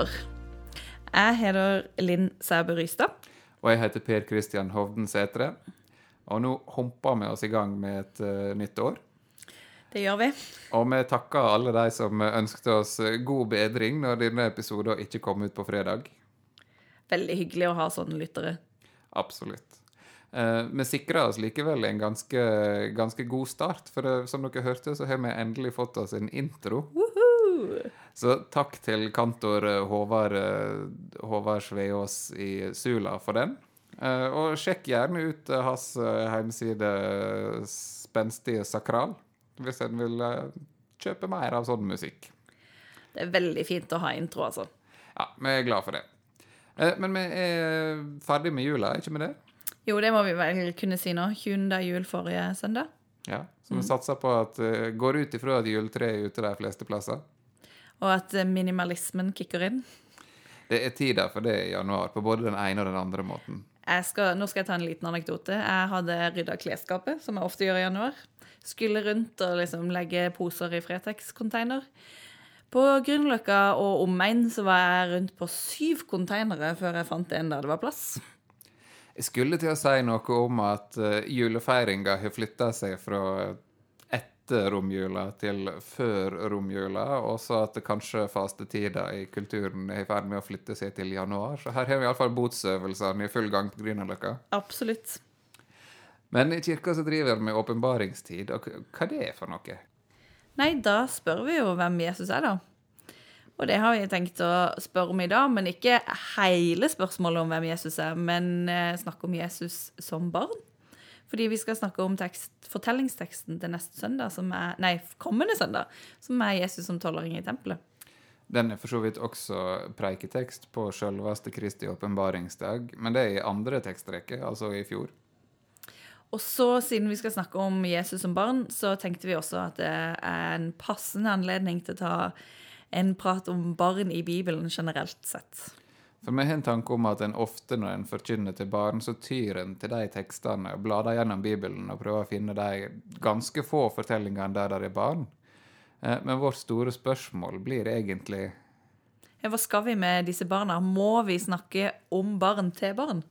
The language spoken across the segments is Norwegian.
Godt. Jeg heter Linn Sæbø Rystad. Og jeg heter Per Kristian Hovden Sætre. Og nå humper vi oss i gang med et uh, nytt år. Det gjør vi. Og vi takker alle de som ønsket oss god bedring når denne episoden ikke kom ut på fredag. Veldig hyggelig å ha sånne lyttere. Absolutt. Eh, vi sikra oss likevel en ganske, ganske god start, for det, som dere hørte, så har vi endelig fått oss en intro. Woohoo! Så takk til kantor eh, Håvard, eh, Håvard Sveås i Sula for den. Eh, og sjekk gjerne ut hans heimside Spenstige Sakral, hvis en vil kjøpe mer av sånn musikk. Det er veldig fint å ha intro, altså. Ja, vi er glad for det. Men vi er ferdig med jula, ikke vi det? Jo, det må vi vel kunne si nå. 20. jul forrige søndag. Ja. Så vi satser på at Går ut ifra at juletreet er ute de fleste plasser. Og at eh, minimalismen kicker inn. Det er tider for det i januar, på både den ene og den andre måten. Skal, nå skal jeg ta en liten anekdote. Jeg hadde rydda klesskapet, som jeg ofte gjør i januar. Skulle rundt og liksom legge poser i Fretex-container. På Grünerløkka og omegn så var jeg rundt på syv konteinere før jeg fant en der det var plass. Jeg skulle til å si noe om at uh, julefeiringa har flytta seg fra etter romjula til før romjula, og så at det kanskje fastetida i kulturen er i ferd med å flytte seg til januar. Så her har vi iallfall botsøvelsene i full gang på Grünerløkka. Absolutt. Men i kirka så driver vi med åpenbaringstid, og hva det er for noe? Nei, da spør vi jo hvem Jesus er, da. Og det har vi tenkt å spørre om i dag, men ikke hele spørsmålet om hvem Jesus er, men eh, snakke om Jesus som barn. Fordi vi skal snakke om tekst, fortellingsteksten til neste søndag, som er, nei, kommende søndag, som er Jesus som tolvåring i tempelet. Den er for så vidt også preiketekst på selveste Kristi åpenbaringsdag, men det er i andre tekstrekke, altså i fjor. Og så, siden vi skal snakke om Jesus som barn, så tenkte vi også at det er en passende anledning til å ta en prat om barn i Bibelen generelt sett. For vi har en tanke om at en ofte når en forkynner til barn, så tyr en til de tekstene og blader gjennom Bibelen og prøver å finne de ganske få fortellingene der det er barn. Eh, Men vårt store spørsmål blir egentlig Ja, hva skal vi med disse barna? Må vi snakke om barn til barn?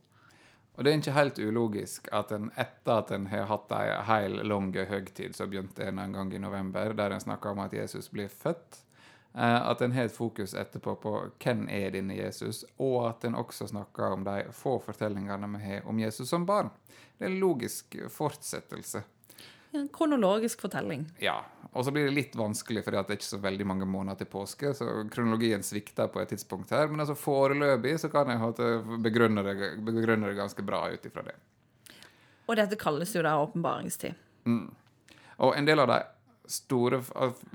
Og det er ikke helt ulogisk at en etter at en har hatt ei heil lang høgtid, som begynte en en gang i november, der en snakker om at Jesus blir født, at en har et fokus etterpå på hvem er denne Jesus, og at en også snakker om de få fortellingene vi har om Jesus som barn. Det er en logisk fortsettelse. En kronologisk fortelling. Ja, og så blir det litt vanskelig fordi det er ikke så veldig mange måneder til påske, så kronologien svikter på et tidspunkt her, men altså foreløpig så kan jeg begrunne det, begrunne det ganske bra ut ifra det. Og dette kalles jo da åpenbaringstid. Og en del av de store,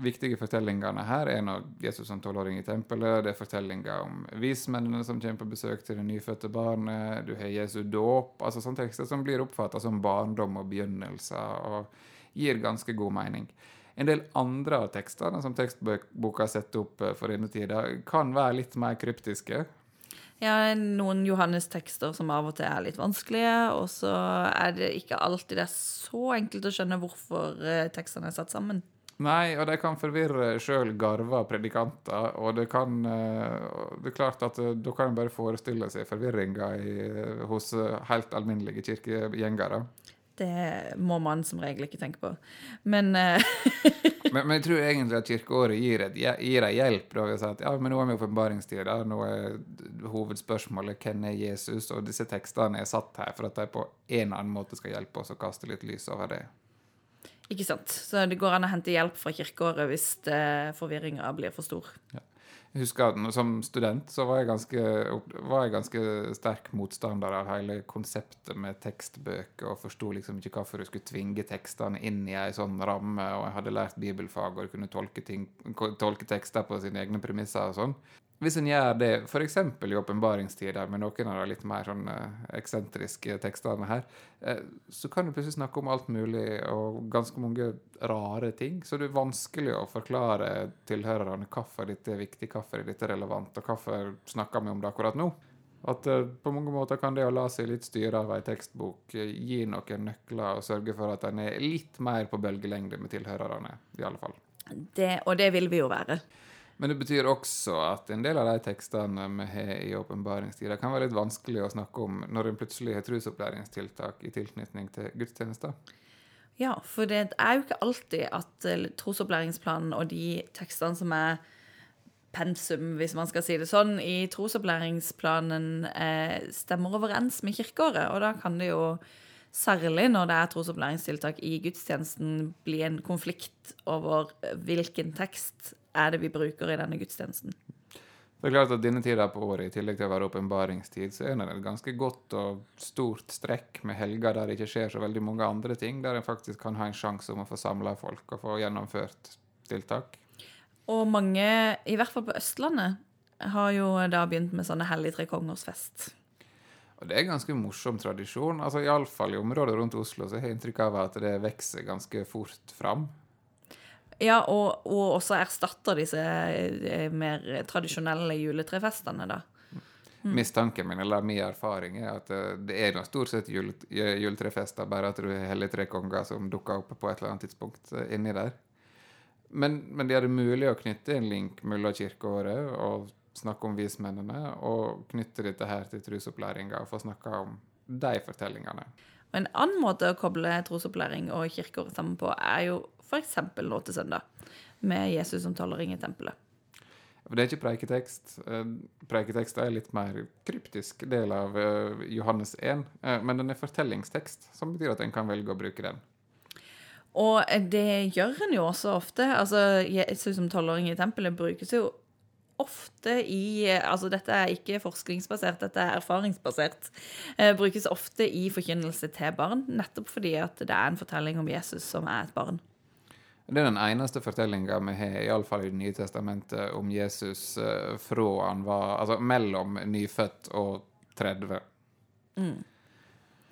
viktige fortellingene her er nå Jesus som tolvåring i tempelet, det er fortellinger om vismennene som kommer på besøk til det nyfødte barnet, du har Jesu dåp, altså sånne tekster som blir oppfatta som barndom og begynnelser, og gir ganske god mening. En del andre av tekstene som tekstboka setter opp eh, for denne tida, kan være litt mer kryptiske. Ja, noen Johannes-tekster som av og til er litt vanskelige, og så er det ikke alltid det er så enkelt å skjønne hvorfor eh, tekstene er satt sammen. Nei, og det kan forvirre sjøl garva predikanter, og det kan eh, Det er klart at eh, da kan en bare forestille seg forvirringa hos helt alminnelige kirkegjengere. Det må man som regel ikke tenke på. Men eh, Men, men jeg tror egentlig at kirkeåret gir, et, gir ei hjelp. Da vi har at ja, men nå er vi i åpenbaringstida, nå er hovedspørsmålet hvem er Jesus, og disse tekstene er satt her for at de på en eller annen måte skal hjelpe oss å kaste litt lys over det. ikke sant. Så det går an å hente hjelp fra kirkeåret hvis eh, forvirringa blir for stor. Jeg husker at Som student så var jeg, ganske, var jeg ganske sterk motstander av hele konseptet med tekstbøker, og forsto liksom ikke hvorfor du skulle tvinge tekstene inn i ei sånn ramme, og jeg hadde lært bibelfag og kunne tolke, ting, tolke tekster på sine egne premisser og sånn. Hvis en gjør det f.eks. i åpenbaringstider med noen av de litt mer sånn eh, eksentriske tekstene her, eh, så kan du plutselig snakke om alt mulig og ganske mange rare ting. Så det er vanskelig å forklare tilhørerne hvorfor dette er viktig, hvorfor er dette relevant, og hvorfor snakker vi om det akkurat nå. At eh, på mange måter kan det å la seg litt styre av ei tekstbok gi noen nøkler og sørge for at en er litt mer på bølgelengde med tilhørerne, i alle fall. Det, og det vil vi jo være. Men det betyr også at en del av de tekstene vi har i åpenbaringstida, kan være litt vanskelig å snakke om når en plutselig har trosopplæringstiltak i tilknytning til gudstjenester. Ja, for det er jo ikke alltid at eh, trosopplæringsplanen og de tekstene som er pensum, hvis man skal si det sånn, i trosopplæringsplanen eh, stemmer overens med kirkeåret. Og da kan det jo, særlig når det er trosopplæringstiltak i gudstjenesten, bli en konflikt over hvilken tekst er det vi bruker i denne gudstjenesten. Det er klart at Denne tida på året, i tillegg til å være åpenbaringstid, så er det et ganske godt og stort strekk med helger der det ikke skjer så veldig mange andre ting, der en faktisk kan ha en sjanse om å få samla folk og få gjennomført tiltak. Og mange, i hvert fall på Østlandet, har jo da begynt med sånne hellig tre kongers fest. Og det er en ganske morsom tradisjon. altså Iallfall i området rundt Oslo så har jeg inntrykk av at det vokser ganske fort fram. Ja, og, og også erstatter disse eh, mer tradisjonelle juletrefestene, da. Mistanken min, eller min erfaring, er at eh, det er noe stort sett jul, juletrefester, bare at du har hellige tre konger som dukker opp på et eller annet tidspunkt eh, inni der. Men, men det er mulig å knytte en link mellom kirkeåret og snakke om vismennene, og knytte dette her til trosopplæringa og få snakke om de fortellingene. Og en annen måte å koble trosopplæring og kirkeåret sammen på, er jo f.eks. nå til søndag, med Jesus som tolvåring i tempelet. Det er ikke preiketekst. Eh, preiketekst er litt mer kryptisk del av eh, Johannes 1, eh, men den er fortellingstekst, som betyr at en kan velge å bruke den. Og det gjør en jo også ofte. Altså, Jesus som tolvåring i tempelet brukes jo ofte i Altså, dette er ikke forskningsbasert, dette er erfaringsbasert. Eh, brukes ofte i forkynnelse til barn, nettopp fordi at det er en fortelling om Jesus som er et barn. Det er den eneste fortellinga vi har, iallfall i Det nye testamentet, om Jesus uh, fra han var Altså mellom nyfødt og 30. Mm.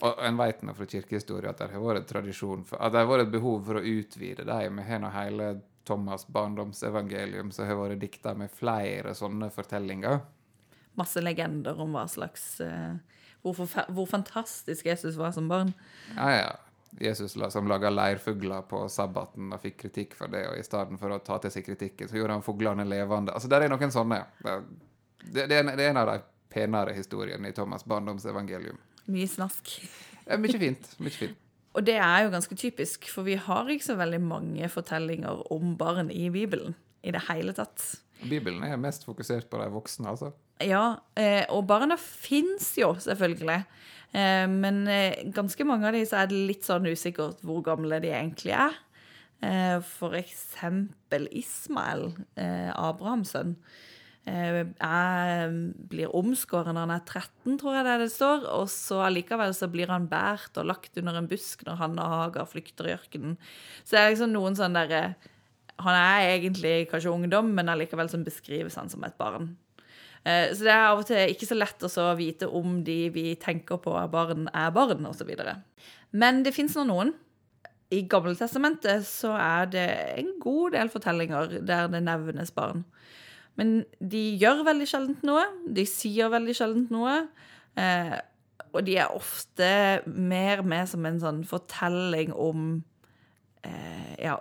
Og en vet nå fra kirkehistorie at det har vært tradisjon for, at det har vært et behov for å utvide dem. Vi har nå hele Thomas' barndomsevangelium som har vært dikta med flere sånne fortellinger. Masse legender om hva slags uh, hvor, hvor, fantastisk Jesus var som barn. Ja, ja. Jesus som laga leirfugler på sabbaten og fikk kritikk for det, og i stedet for å ta til seg kritikken, så gjorde han fuglene levende. Altså, Der er noen sånne. Det, det, er, en, det er en av de penere historiene i Thomas' barndomsevangelium. Mye snask. Mye fint. Mye fint. Og det er jo ganske typisk, for vi har ikke så veldig mange fortellinger om barn i Bibelen i det hele tatt. Bibelen er mest fokusert på de voksne, altså. Ja, eh, og barna fins jo, selvfølgelig. Eh, men eh, ganske mange av de så er det litt sånn usikkert hvor gamle de egentlig er. Eh, for eksempel Ismael, Abrahams sønn. Jeg blir omskåret når han er 13, tror jeg det, det står. Og så allikevel så blir han båret og lagt under en busk når han og Hagar flykter i ørkenen. Så det er liksom noen sånn derre Han er egentlig kanskje ungdom, men allikevel som beskrives han som et barn. Eh, så det er av og til ikke så lett å vite om de vi tenker på er barn, er barn, osv. Men det fins nå noen. I Gammeltestamentet så er det en god del fortellinger der det nevnes barn. Men de gjør veldig sjeldent noe. De sier veldig sjeldent noe. Eh, og de er ofte mer med som en sånn fortelling om eh, ja,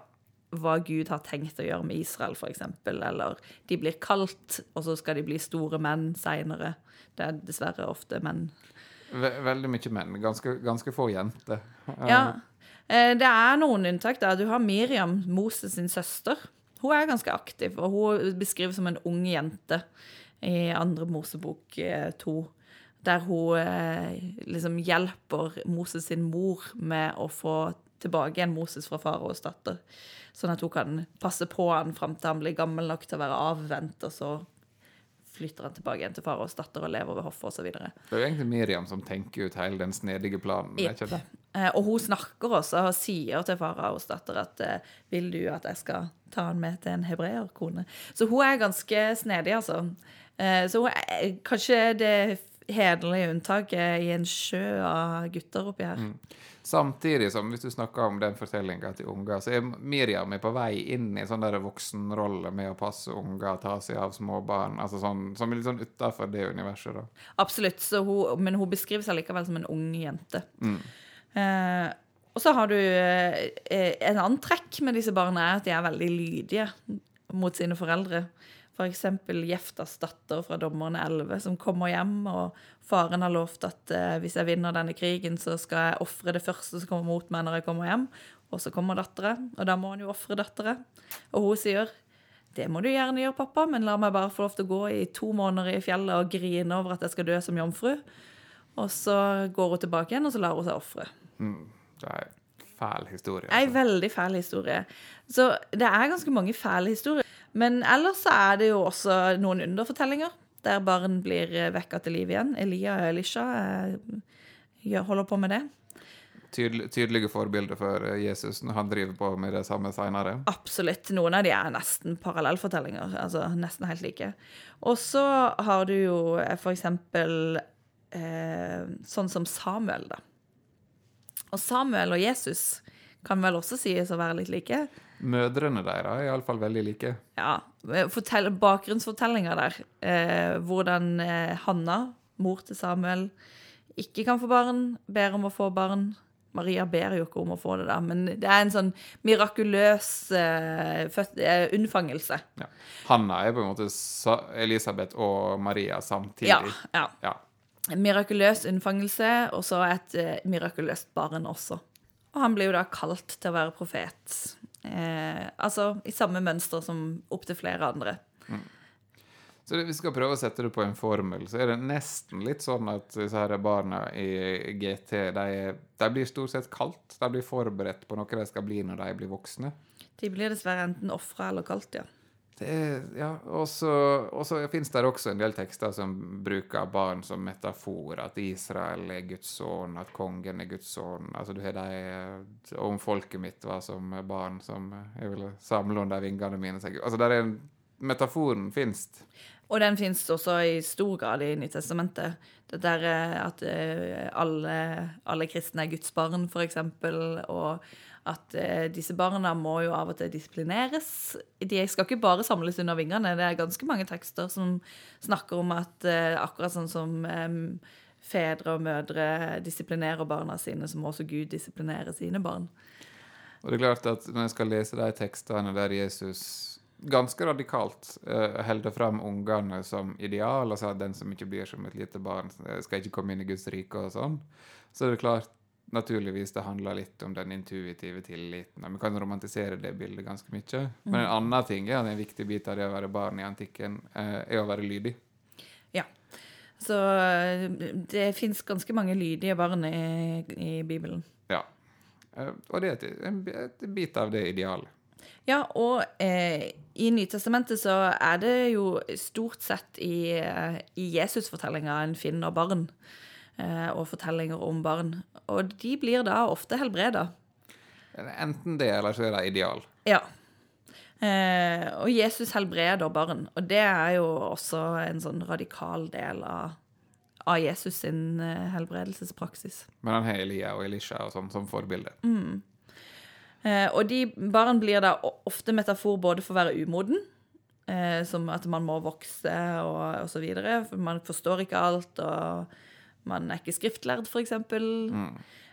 hva Gud har tenkt å gjøre med Israel, f.eks. Eller de blir kalt, og så skal de bli store menn seinere. Det er dessverre ofte menn. Veldig mye menn. Ganske, ganske få jenter. Ja. Eh, det er noen unntak. der. Du har Miriam, Moses sin søster. Hun er ganske aktiv, og hun beskrives som en ung jente i andre Mosebok eh, to. Der hun eh, liksom hjelper Moses sin mor med å få tilbake igjen Moses fra faraos datter. Sånn at hun kan passe på han fram til han blir gammel nok til å være avvent, og så flytter han tilbake igjen til faraos datter og lever ved hoffet osv. Det er jo egentlig Miriam som tenker ut hele den snedige planen. Yep. ikke det? Eh, og hun snakker også og sier til faraos datter at eh, 'vil du at jeg skal ta han med til en hebreerkone'? Så hun er ganske snedig, altså. Eh, så hun er kanskje det hederlige unntaket i en sjø av gutter oppi her. Mm. Samtidig som hvis du snakker om den fortellinga til unger, så er Miriam er på vei inn i sånn voksenrolle med å passe unger, ta seg av småbarn, altså sånn, som er litt sånn utafor det universet. da. Absolutt, hun, men hun beskriver seg likevel som en ung jente. Mm. Eh, Og så har du eh, En annen trekk med disse barna er at de er veldig lydige mot sine foreldre. F.eks. Jeftas datter fra Dommerne 11, som kommer hjem, og faren har lovt at eh, hvis jeg vinner denne krigen, så skal jeg ofre det første som kommer mot meg når jeg kommer hjem. Og så kommer dattera, og da må han jo ofre dattera. Og hun sier det må du gjerne gjøre, pappa, men la meg bare få lov til å gå i to måneder i fjellet og grine over at jeg skal dø som jomfru. Og så går hun tilbake igjen, og så lar hun seg ofre. En fæl historie. Ei Altså. veldig fæl historie. Så det er ganske mange fæle historier. Men ellers så er det jo også noen underfortellinger, der barn blir vekka til liv igjen. Elia og Elisha jeg holder på med det. Tydel, tydelige forbilder for eh, Jesus når han driver på med det samme seinere. Absolutt. Noen av de er nesten parallellfortellinger. Altså nesten helt like. Og så har du jo eh, for eksempel eh, sånn som Samuel, da. Og Samuel og Jesus kan vel også sies å være litt like. Mødrene deres er iallfall veldig like. Ja, fortell, bakgrunnsfortellinger der. Eh, hvordan eh, Hanna, mor til Samuel, ikke kan få barn, ber om å få barn. Maria ber jo ikke om å få det, da, men det er en sånn mirakuløs eh, eh, unnfangelse. Ja. Hanna er på en måte Elisabeth og Maria samtidig. Ja, ja. Ja. Mirakuløs unnfangelse, og så et eh, mirakuløst barn også. Og han blir jo da kalt til å være profet. Eh, altså i samme mønster som opptil flere andre. Så det, vi skal prøve å sette det på en formel. Så er det nesten litt sånn at disse her barna i GT de, de blir stort sett kalt. De blir forberedt på noe de skal bli når de blir voksne. De blir dessverre enten ofra eller kalt, ja. Er, ja, og så finnes det også en del tekster som bruker barn som metafor. At Israel er Guds sønn, at kongen er Guds sønn. Altså, du har de eh, Om folket mitt var som barn som jeg ville samle under vingene mine. Altså, der er en, metaforen finnes. Og den fins også i stor grad i Nytestamentet. Det der eh, at eh, alle, alle kristne er Guds barn, f.eks., og at eh, disse barna må jo av og til disiplineres. De skal ikke bare samles under vingene. Det er ganske mange tekster som snakker om at akkurat sånn som fedre og mødre disiplinerer barna sine, så må også Gud disiplinere sine barn. Og det er klart at når jeg skal lese de tekstene der Jesus ganske radikalt uh, holder fram ungene som ideal, altså at den som ikke blir som et lite barn, eh, skal ikke komme inn i Guds rike og sånn, så er det klart naturligvis det handler litt om den intuitive tilliten. og Vi kan romantisere det bildet ganske mye. Men en annen ting er at en viktig bit av det å være barn i antikken uh, er å være lydig. Ja. Så eh, det fins ganske mange lydige barn i, i Bibelen. Ja. Uh, og det er en, bit av det idealet. Ja, og eh, i Nytestamentet så er det jo stort sett i, eh, i Jesus-fortellinga en finner barn. Eh, og fortellinger om barn. Og de blir da ofte helbreda. Enten det, eller så er det ideal. Ja. Eh, og Jesus helbreder barn. Og det er jo også en sånn radikal del av, av Jesus sin helbredelsespraksis. Men han har Elia og Elisha og sånn som forbilde. Eh, og de barn blir da ofte metafor både for å være umoden, eh, som at man må vokse og, osv. man forstår ikke alt, og man er ikke skriftlærd, for eksempel.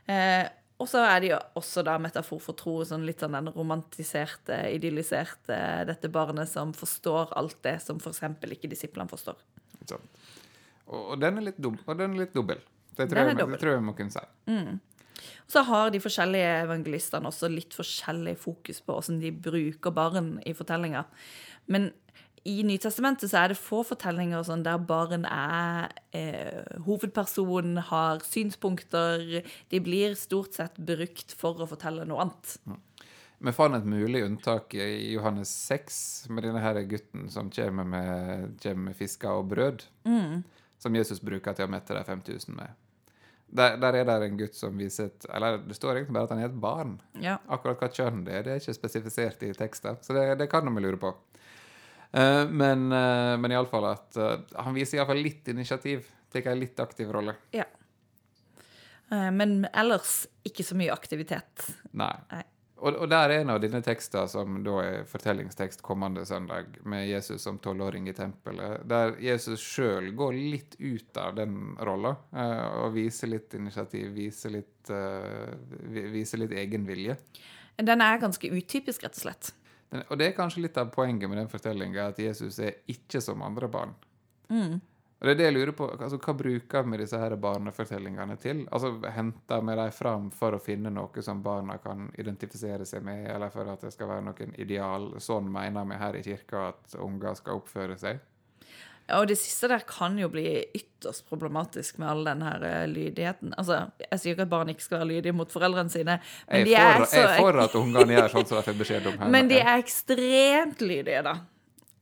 Eh, og så er de også da metafor for tro, sånn litt sånn den romantiserte, idylliserte, dette barnet som forstår alt det som eksempel ikke disiplene forstår. Sant? Og, og den er litt, dum, og den er litt dobbel. Det tror, jeg, dobbel. det tror jeg må kunne si. Så har de forskjellige evangelistene også litt forskjellig fokus på hvordan de bruker barn i fortellinga. Men i Nytestamentet så er det få fortellinger sånn der barn er eh, hovedperson, har synspunkter. De blir stort sett brukt for å fortelle noe annet. Vi fant et mulig unntak i Johannes 6, med denne her gutten som kommer med, kommer med fisker og brød. Som Jesus bruker til å mette de 5000 med. Der, der er det en gutt som viser et Eller det står egentlig bare at han er et barn. Ja. Akkurat hva kjønn det er, det er ikke spesifisert i teksten. Så det, det kan vi lure på. Uh, men, uh, men iallfall at uh, han viser iallfall litt initiativ. Tar en litt aktiv rolle. ja. Uh, men ellers ikke så mye aktivitet. Nei. Nei. Og, og der er en av dine tekster som da er fortellingstekst kommende søndag, med Jesus som tolvåring i tempelet, der Jesus sjøl går litt ut av den rolla eh, og viser litt initiativ, viser litt, eh, viser litt egenvilje. Den er ganske utypisk, rett og slett. Den, og det er kanskje litt av poenget med den fortellinga, at Jesus er ikke som andre barn. Og det er det jeg lurer på, altså Hva bruker vi disse her barnefortellingene til? Altså Henter vi dem fram for å finne noe som barna kan identifisere seg med, eller for at det skal være noen ideal? Sånn mener vi her i kirka at unger skal oppføre seg? Ja, Og det siste der kan jo bli ytterst problematisk med all den her eh, lydigheten. Altså, Jeg sier ikke at barn ikke skal være lydige mot foreldrene sine, men Jeg de er for, jeg er for at ungene gjør sånn som de får beskjed om. her. men de er ekstremt lydige, da.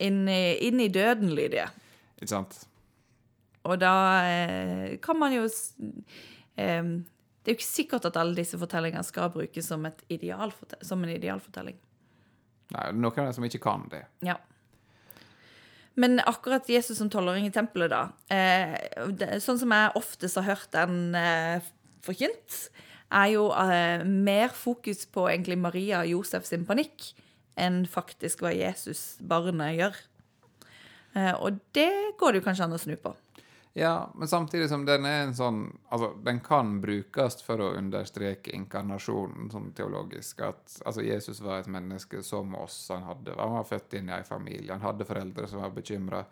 Inn i, inn i døden lydige. Ikke sant? Og da eh, kan man jo Det er jo ikke sikkert at alle disse fortellingene skal brukes som, idealforte- som en idealfortelling. Nei, noen av dem som ikke kan det. Ja. Men akkurat Jesus som tolvåring i tempelet, da. Eh, sånn som jeg oftest har hørt den eh, forkynt, er jo mer fokus på egentlig Maria og Josef sin panikk enn faktisk hva Jesus, barnet, gjør. Eh, og det går det jo kanskje an å snu på. Ja, men samtidig som den er en sånn Altså, den kan brukes for å understreke inkarnasjonen sånn teologisk. At altså, Jesus var et menneske som oss. Han, hadde, han var født inn i en familie. Han hadde foreldre som var bekymra.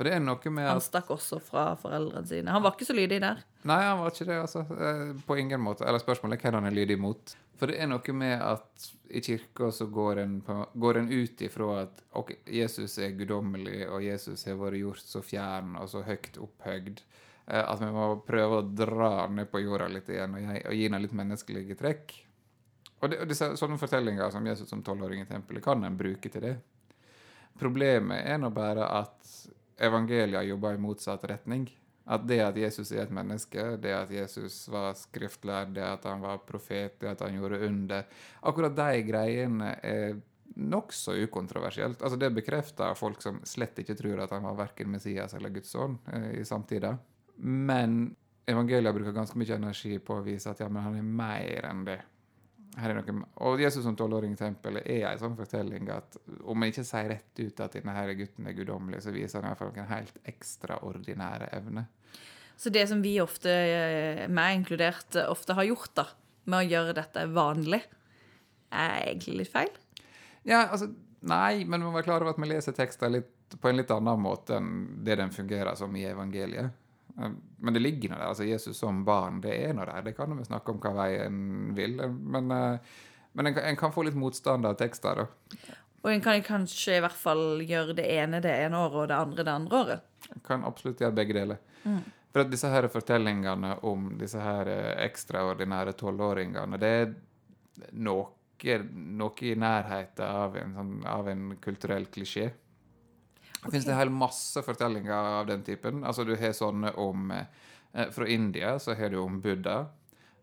For det er noe med Han stakk også fra foreldrene sine. Han var ikke så lydig der. Nei, han var ikke det, altså. Eh, På ingen måte. Eller spørsmålet er hva han er lydig mot. For det er noe med at i kirka så går en, går en ut ifra at ok, Jesus er guddommelig, og Jesus har vært gjort så fjern og så høyt opphøgd. eh, At vi må prøve å dra ned på jorda litt igjen og og gi ham litt menneskelige trekk. Og, det, og disse, sånne fortellinger som Jesus som tolvåring i tempelet kan en bruke til det. Problemet er nå bare at evangelia jobber i motsatt retning. At det at Jesus er et menneske, det at Jesus var skriftlærd, det at han var profet, det at han gjorde under Akkurat de greiene er nokså ukontroversielt. Altså Det bekrefter folk som slett ikke tror at han var verken Messias eller Guds sønn eh, i samtida. Men evangelia bruker ganske mye energi på å vise at ja, men han er mer enn det. Her er noe, og Jesus som tempelet er en sånn fortelling at om man ikke sier rett ut at denne her gutten er guddommelig, så viser han i hvert fall noen helt ekstraordinære evner. Så det som vi ofte, eh, meg inkludert, eh, ofte har gjort da, med å gjøre dette vanlig, er egentlig litt feil. Ja, altså, nei, men vi må være klar over at vi leser tekster litt, på en litt annen måte enn det den fungerer som i evangeliet. Eh, Men det ligger nå der. altså Jesus som barn, det er nå der. Det kan vi snakke om hva vei en vil. Men, eh, men en, kan- en kan få litt motstand av tekster, da. Og en kan kanskje i hvert fall gjøre det ene det ene året og det andre det andre året. En kan absolutt gjøre begge deler. For at disse her fortellingene om disse her eh, ekstraordinære tolvåringene, det er noe, noe i nærheten av en, sånn, av en kulturell klisjé. Det finnes det helt masse fortellinger av den typen. Altså Du har sånne om eh, Fra India så har du om Buddha.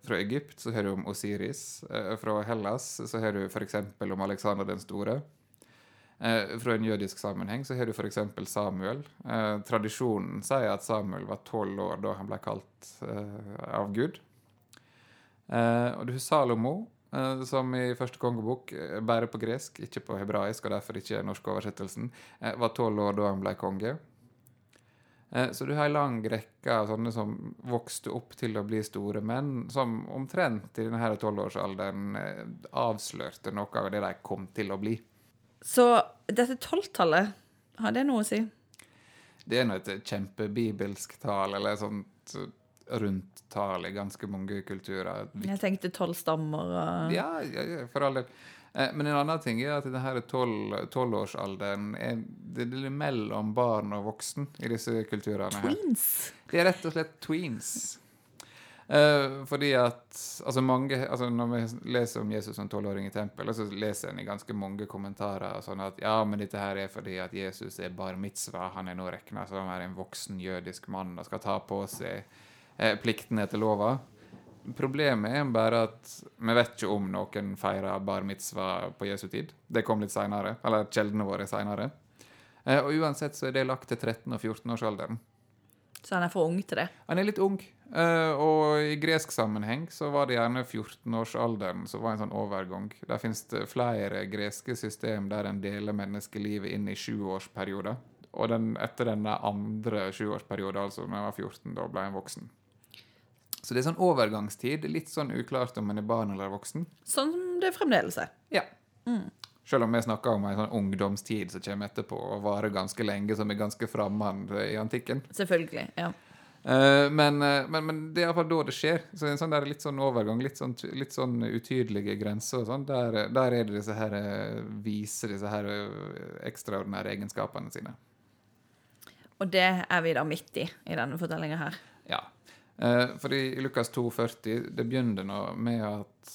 Fra Egypt så har du om Osiris. Eh, fra Hellas så har du f.eks. om Alexander den store. Eh, fra en jødisk sammenheng så har du f.eks. Samuel. Eh, tradisjonen sier at Samuel var tolv år da han ble kalt eh, av Gud. Eh, og du har Salomo, som i første kongebok, eh, bare på gresk, ikke på hebraisk, og derfor ikke norsk oversettelsen, eh, var tolv år da han ble konge. Eh, Så du har en lang rekke av sånne som vokste opp til å bli store menn, som omtrent i denne tolvårsalderen eh, avslørte noe av det de kom til å bli. Så dette tolvtallet, har det noe å si? Det er nå et kjempebibelsk tall, eller sånt eh, rundt tall i ganske mange kulturer. Jeg tenkte tolv stammer og Ja, ja, ja, for all del. Eh, Men en annen ting er at denne tolvårsalderen er det er mellom barn og voksen i disse kulturene. her. Tweens. Det er rett og slett tweens. Eh, fordi at altså mange, altså Når vi leser om Jesus som tolvåring i tempelet, så leser en i ganske mange kommentarer sånn at ja, men dette her er fordi at Jesus er bar mitzvah. Han er nå regna som en voksen jødisk mann og skal ta på seg eh, pliktene etter lova. Problemet er bare at vi vet ikke om noen feirer bar mitzvah på Jesu tid. Det kom litt seinere, eller kjeldene våre seinere. Eh, og uansett så er det lagt til 13- og 14-årsalderen. Så han er for ung til det. Han er litt ung, Eh, og i gresk sammenheng så var det gjerne 14-årsalderen som var en sånn overgang. Der finnes det flere greske system der en deler menneskelivet inn i sjuårsperioder. Og den, etter denne andre sjuårsperioden, altså når jeg var 14, da ble jeg voksen. Så det er sånn overgangstid. Litt sånn uklart om en er barn eller voksen. Sånn som det fremdeles er. Ja. Selv om vi snakker om en sånn ungdomstid som kommer etterpå og varer ganske lenge, som er ganske fremmed i antikken. Selvfølgelig. ja. Eh, men, eh, men, men det er iallfall da det skjer. Så en sånn der litt sånn overgang, litt sånn, litt sånn utydelige grenser og sånn, der, der er det disse her eh, viser disse her eh, ekstraordinære egenskapene sine. Og det er vi da midt i, i denne fortellinga her. Eh, for i Lukas 2,40 det begynner nå med at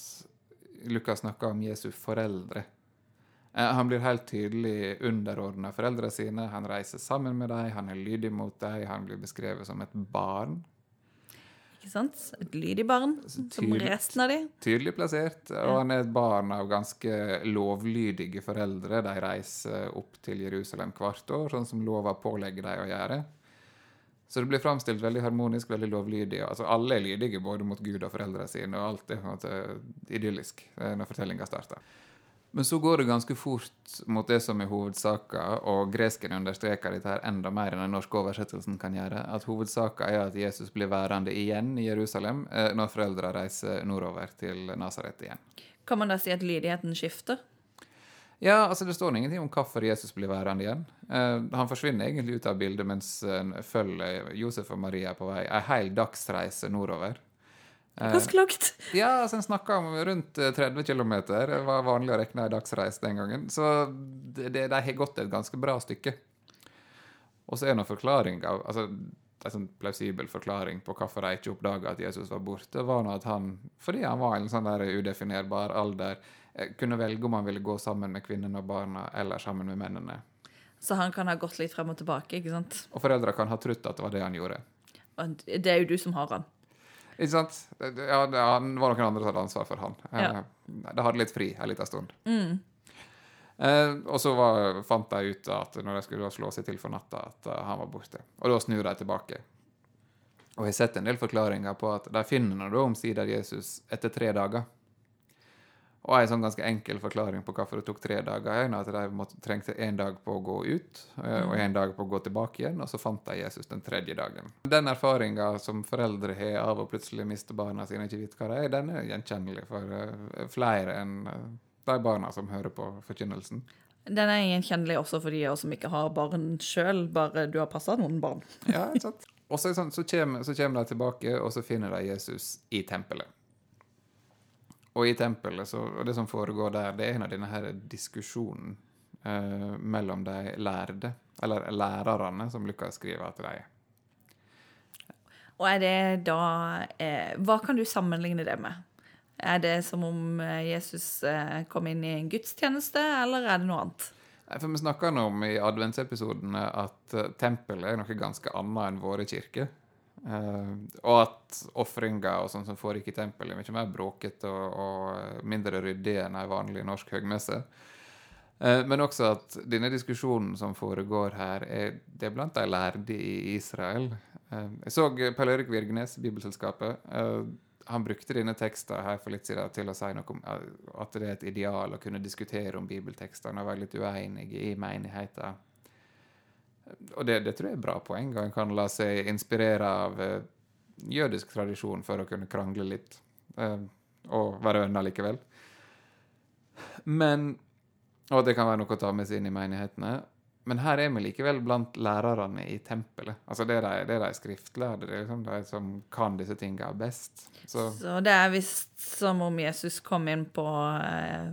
Lukas snakker om Jesu foreldre. Eh, han blir helt tydelig underordna foreldrene sine. Han reiser sammen med dem, han er lydig mot dem, han blir beskrevet som et barn. Ikke sant? Et lydig barn, som resten av de. Tydelig plassert. Og han er et barn av ganske lovlydige foreldre. De reiser opp til Jerusalem hvert år, sånn som lova pålegger dem å gjøre. Så det blir framstilt veldig harmonisk, veldig lovlydig. Altså, alle er lydige både mot Gud og foreldrene sine, og alt er på en måte idyllisk eh, når fortellinga starter. Men så går det ganske fort mot det som er hovedsaka, og gresken understreker dette her enda mer enn den norske oversettelsen kan gjøre, at hovedsaka er at Jesus blir værende igjen i Jerusalem eh, når foreldra reiser nordover til Nasaret igjen. Kan man da si at lydigheten skifter? Ja, altså Det står ingenting om hvorfor Jesus blir værende igjen. Uh, han forsvinner egentlig ut av bildet mens en følger Josef og Maria på vei. Ei hel dagsreise nordover. Eh, Ganske langt. ja, altså en snakker om rundt eh, 30 km. Det var vanlig å regne ei dagsreise den gangen. Så de har gått et ganske bra stykke. Og så er nå forklaringa altså, En plausibel forklaring på hvorfor de ikke oppdaga at Jesus var borte, var at han, fordi han var i en sånn der udefinerbar alder, eh, kunne velge om han ville gå sammen med kvinnene og barna eller sammen med mennene. Så han kan ha gått litt frem og tilbake, ikke sant? Og foreldra kan ha trodd at det var det han gjorde. Det er jo du som har han. Ikke sant? Ja, det var noen andre som hadde ansvar for han. Ja. Eh, Det hadde litt fri en liten stund. Mm. Eh, og så var, fant de ut at når de skulle slå seg til for natta, at eh, han var borte. Og da snur de tilbake. Og jeg har sett en del forklaringer på at de finner da omsider Jesus etter tre dager. Og en sånn ganske enkel forklaring på hvorfor det tok tre dager, er at de måtte, trengte en dag på å gå ut eh, og en dag på å gå tilbake igjen, og så fant de Jesus den tredje dagen. Den erfaringa som foreldre har av å plutselig miste barna sine ikke vite hva det er, den er gjenkjennelig for eh, flere enn de barna som hører på forkynnelsen. Den er gjenkjennelig også for de som ikke har barn sjøl, bare du har passa noen barn. Ja, ikke sant? Og så, sånn, så, kommer, så kommer de tilbake, og så finner de Jesus i tempelet. Og i tempelet, så, og det som foregår der, det er en av denne her diskusjonen eh, mellom de lærde, eller lærerne, som Lukas skriver at de er. Og er det da eh, Hva kan du sammenligne det med? Er det som om eh, Jesus eh, kom inn i en gudstjeneste, eller er det noe annet? For vi snakka om i adventsepisodene at eh, tempelet er noe ganske annet enn våre kirker. Og at ofringer og sånn som foregikk i tempelet, er mye mer bråkete og, og mindre ryddig enn ei vanlig norsk høgmesse. Men også at denne diskusjonen som foregår her, er, det er blant de lærde i Israel. Jeg så Pelle Erik Virgnes, Bibelselskapet. Han brukte denne teksten her for litt siden til å si noe om eh, at det er et ideal å kunne diskutere om bibeltekstene og være litt uenige i menigheten. Og det, det tror jeg er bra poeng, og en kan la seg inspirere av eh, jødisk tradisjon for å kunne krangle litt. Eh, og være venner likevel. Men Og det kan være noe å ta med seg inn i menighetene. Men her er vi likevel blant lærerne i tempelet. Altså Det er de, det er de skriftlærde, det er liksom de som kan disse tingene best. Så Så det er visst som om Jesus kom inn på eh,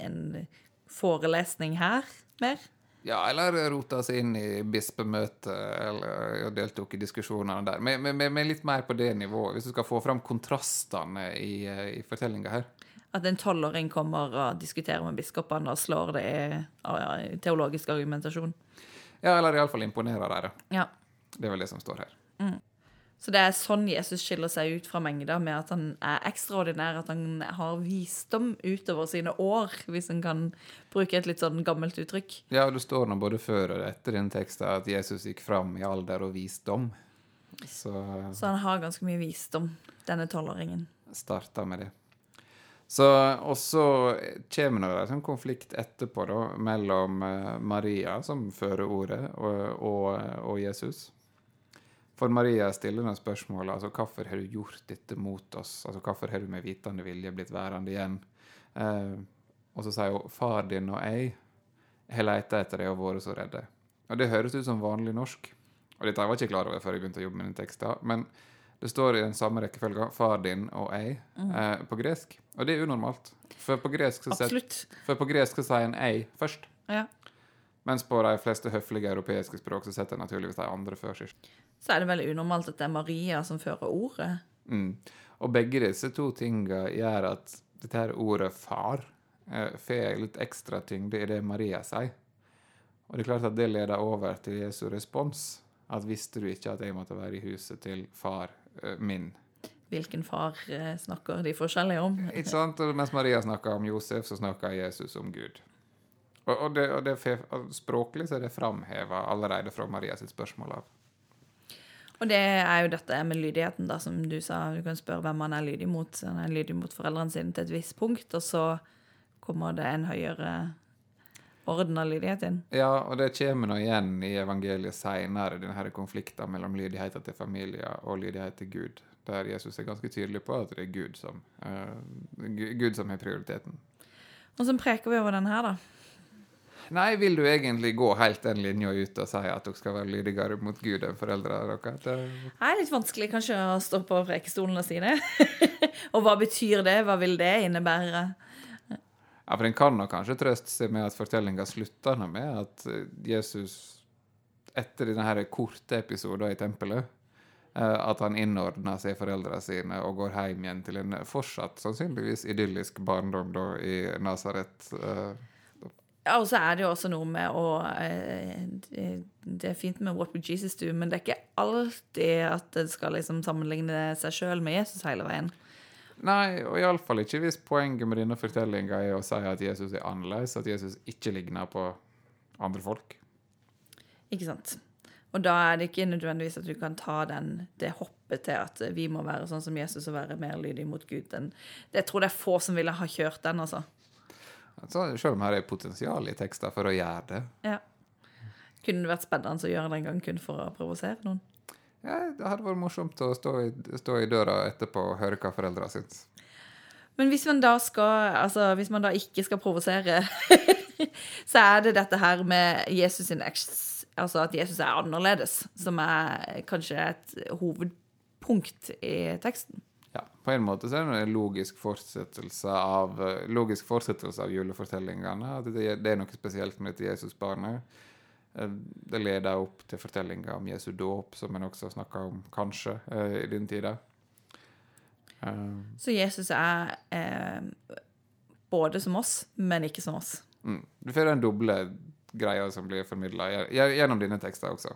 en forelesning her, mer? Ja, eller rota seg inn i bispemøtet eller deltok i diskusjonene der. Men, men, men litt mer på det nivået, hvis du skal få fram kontrastene i, eh, i fortellinga her. At en tolvåring kommer og diskuterer med biskopene og slår det i, teologisk argumentasjon. Ja, eller iallfall imponerer dem. da. Ja. Det er vel det som står her. Så det er sånn Jesus skiller seg ut fra mengda, med at han er ekstraordinær, at han har visdom utover sine år, hvis en kan bruke et litt sånn gammelt uttrykk. Ja, det står nå både før og etter den teksten at Jesus gikk fram i alder og visdom. Så Så han har ganske mye visdom, denne tolvåringen. starta med det. Så, og så kommer det en sånn konflikt etterpå da, mellom eh, Maria, som fører ordet, og, og, og Jesus. For Maria stiller noen spørsmål. altså Hvorfor har du gjort dette mot oss? altså Hvorfor har du med vitende vilje blitt værende igjen? Eh, og så sier hun far din og jeg har leita etter deg og vært så redde. Og det høres ut som vanlig norsk. Og dette var jeg ikke klar over før jeg begynte å jobbe med den teksten. Men det står i den samme rekkefølga 'far din og jeg' eh, på gresk. Og det er unormalt. For på gresk så, set, for på gresk så sier en 'jeg' først. Ja. Mens på de fleste høflige europeiske språk så setter en naturligvis de andre før sist. Så er det veldig unormalt at det er Maria som fører ordet. Mm. Og begge disse to tinga gjør at dette her ordet 'far' eh, får litt ekstra tyngde i det Maria sier. Og det er klart at det leder over til Jesu respons. At visste du ikke at jeg måtte være i huset til far min? Hvilken far eh, snakker de forskjellige om? Ikke sant? Og mens Maria snakker om Josef, så snakker Jesus om Gud. Og, og, det, og det, språklig så er det framheva allerede fra Maria sitt spørsmål av. Og det er jo dette med lydigheten, da, som du sa. Du kan spørre hvem han er lydig mot. Han er lydig mot foreldrene sine til et visst punkt, og så kommer det en høyere orden lydigheten. Ja, og det kommer nå igjen i evangeliet seinere, denne konflikten mellom lydigheten til familie og lydighet til Gud. Der Jesus er ganske tydelig på at det er Gud som, uh, Gud som har prioriteten. Så preker vi over den her, da. Nei, vil du egentlig gå helt den linja ut og si at dere skal være lydigere mot Gud enn foreldrene deres? Det- Det er litt vanskelig kanskje å stå på si det. og hva betyr det? Hva vil det innebære? Ja, for En kan nok kanskje trøste seg med at fortellinga slutter med at eh, Jesus, etter denne korte episoden i tempelet, eh, at han innordner seg foreldrene sine og går hjem igjen til en fortsatt sannsynligvis idyllisk barndom da i Nasaret. eh. Ja, og så er det jo også noe med å det, er fint med What would Jesus do, men det er ikke alltid at det skal liksom sammenligne seg sjøl med Jesus hele veien. Nei, og iallfall ikke hvis poenget med denne fortellinga er å si at Jesus er annerledes, at Jesus ikke ligner på andre folk. Ikke sant? Og da er det ikke nødvendigvis at du kan ta den, det hoppet til at vi må være sånn som Jesus og være mer lydig mot Gud. Den, det, jeg tror det er få som ville ha kjørt den, altså. altså selv om her er potensial i tekster for å gjøre det. Ja. Kunne det vært spennende å gjøre det en gang kun for å provosere noen? Ja, det hadde vært morsomt å stå i, stå i døra etterpå og høre hva foreldra syns. Men hvis man da skal, altså hvis man da ikke skal provosere, så er det dette her med Jesus sin Altså at Jesus er annerledes, som er kanskje et hovedpunkt i teksten. Ja, på en måte så er det en logisk fortsettelse av, logisk fortsettelse av julefortellingene. At det, det er noe spesielt med dette Jesusbarnet. Eh, Det leder opp til fortellinga om Jesu dåp, som en også snakka om kanskje eh, i den tida. Eh, Så Jesus er eh, både som oss, men ikke som oss. Mm. Du får den doble greia som blir formidla gjennom dine tekster også.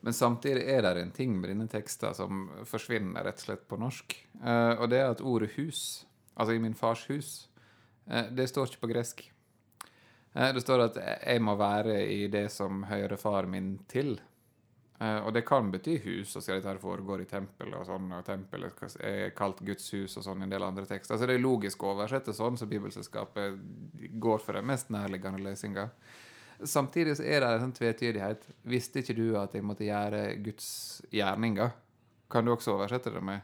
Men samtidig er det en ting med dine tekster som forsvinner rett og slett på norsk. Eh, og det er at ordet 'hus', altså i min fars hus, eh, det står ikke på gresk. Eh, det står at 'jeg må være i det som hører far min til'. Eh, og det kan bety hus, og så dette foregår i tempelet, og sånn, og tempelet er kalt Guds hus, og sånn i en del andre tekster. Så det er logisk å oversette sånn, så Bibelselskapet går for den mest nærliggende løsninga. Samtidig så er det en sånn tvetydighet. Visste ikke du at jeg måtte gjøre Guds gjerninger? Kan du også oversette det med?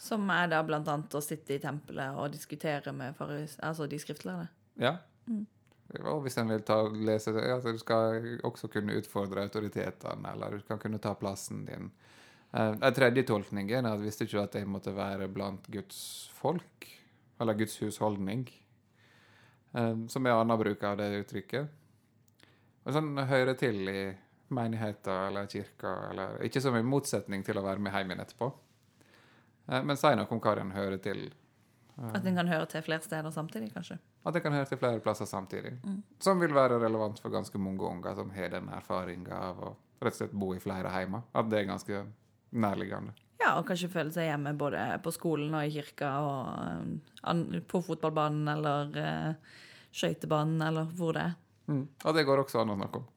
Som er da annet å sitte i tempelet og diskutere med faris, altså de skriftlærde. Ja. Og hvis en vil ta, lese altså Du skal også kunne utfordre autoritetene, eller du skal kunne ta plassen din. Eh, En tredje tolkning er at visste ikke at jeg måtte være blant Guds folk? Eller Guds husholdning? Eh, Som er annen bruk av det uttrykket. Og sånn hører til i menigheter eller kirka, eller ikke som en motsetning til å være med hjem igjen etterpå. Eh, Men si noe om hva den hører til. At den kan høre til flere steder samtidig, kanskje. At den kan høre til flere plasser samtidig. Som vil være relevant for ganske mange unger som har den erfaringa av å rett og slett bo i flere heimer. At det er ganske nærliggende. Ja, og kanskje føle seg hjemme både på skolen og i kirka og eh, på fotballbanen eller uh, skøytebanen eller hvor det er. Mm. Og det går også an å snakke om.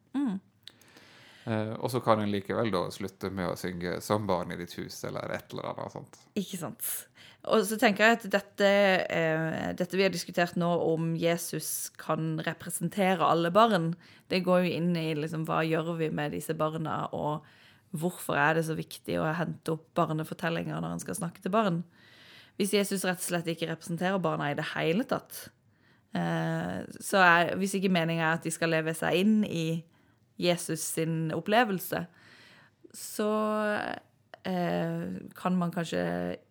Eh, og så kan en likevel da slutte med å synge 'Som barn i ditt hus' eller et eller annet sånt. Ikke sant. Og så tenker jeg at dette, eh, dette vi har diskutert nå om Jesus kan representere alle barn, det går jo inn i liksom, hva gjør vi med disse barna, og hvorfor er det så viktig å hente opp barnefortellinger når en skal snakke til barn. Hvis Jesus rett og slett ikke representerer barna i det hele tatt, eh, så er, hvis ikke meninga er at de skal leve seg inn i Jesus sin opplevelse, så eh, kan man kanskje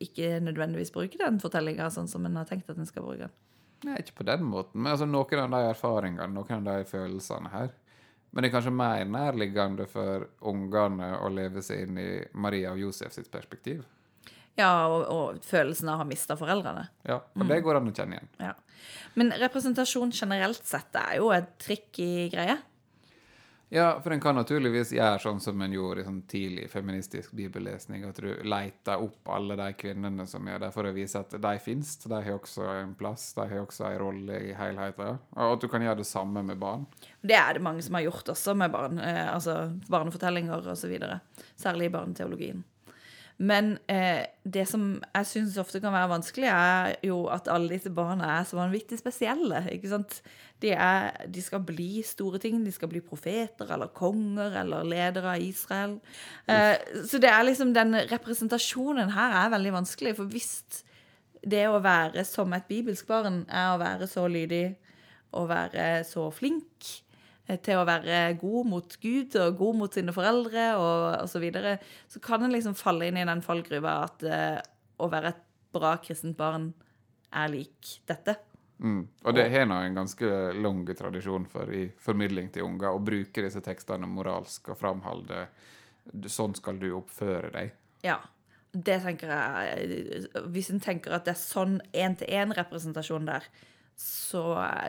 ikke nødvendigvis bruke den fortellinga sånn som en har tenkt at en skal bruke den. Nei, ikke på den måten, men altså noen av de erfaringene, noen av de følelsene her. Men det er kanskje mer nærliggende for ungene å leve seg inn i Maria og Josef sitt perspektiv. Ja, og, og følelsen av å ha mista foreldrene. Ja, for det går an å kjenne igjen. Ja. Men representasjon generelt sett er jo et tricky greie. Ja, for en kan naturligvis gjøre sånn som en gjorde i sånn tidlig feministisk bibellesning, at du leter opp alle de kvinnene som er der, for å vise at de fins. De har også en plass, de har også en rolle i helheten. Og at du kan gjøre det samme med barn. Det er det mange som har gjort også med barn, eh, altså barnefortellinger osv. Særlig i barneteologien. Men eh, det som jeg syns ofte kan være vanskelig, er jo at alle disse barna er så vanvittig spesielle. ikke sant? De, er, de skal bli store ting. De skal bli profeter eller konger eller ledere av Israel. Eh, så det er liksom den representasjonen her er veldig vanskelig. For hvis det å være som et bibelsk barn er å være så lydig og være så flink til å være god mot Gud og god mot sine foreldre og osv., så, videre, så kan en liksom falle inn i den fallgruva at uh, å være et bra kristent barn er lik dette. Mm. Og det har nå en ganske lang tradisjon for i formidling til unger å bruke disse tekstene moralsk og framholde sånn skal du oppføre deg. Ja. Det tenker jeg Hvis en tenker at det er sånn én-til-én-representasjon der, så,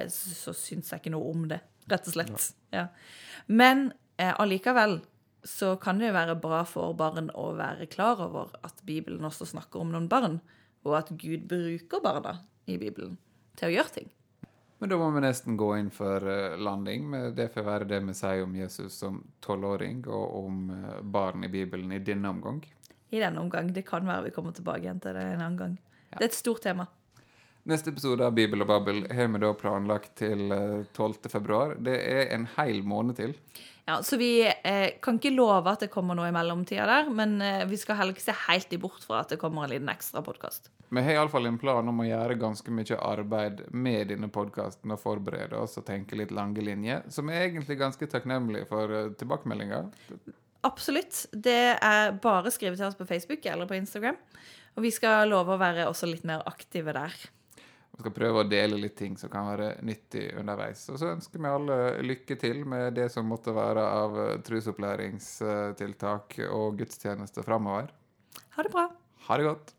så syns jeg ikke noe om det, rett og slett. Ja. Men eh, allikevel så kan det jo være bra for barn å være klar over at Bibelen også snakker om noen barn, og at Gud bruker barna i Bibelen til å gjøre ting. Men da må vi nesten gå inn for eh, landing. med Det får være det vi sier om Jesus som tolvåring, og om eh, barn i Bibelen i denne omgang. I denne omgang. Det kan være vi kommer tilbake igjen til det en annen gang. Ja. Det er et stort tema. Neste episode av Bibel og Babbel har vi da planlagt til 12. Eh. Det er en hel måned til. Ja, Så vi eh, kan ikke love at det kommer noe i mellomtida der, men eh, vi skal heller ikke se helt i bort fra at det kommer en liten ekstra podkast. Vi har iallfall en plan om å gjøre ganske mye arbeid med denne podkasten og forberede oss og tenke litt lange linjer, som er egentlig ganske takknemlige for uh, tilbakemeldinger. Absolutt. Det er bare å skrive til oss på Facebook eller på Instagram. Og vi skal love å være også litt mer aktive der. Vi skal prøve å dele litt ting som kan være nyttig underveis. Og så ønsker vi alle lykke til med det som måtte være av eh, trusopplæringstiltak og gudstjeneste framover. Ha det bra. Ha det godt.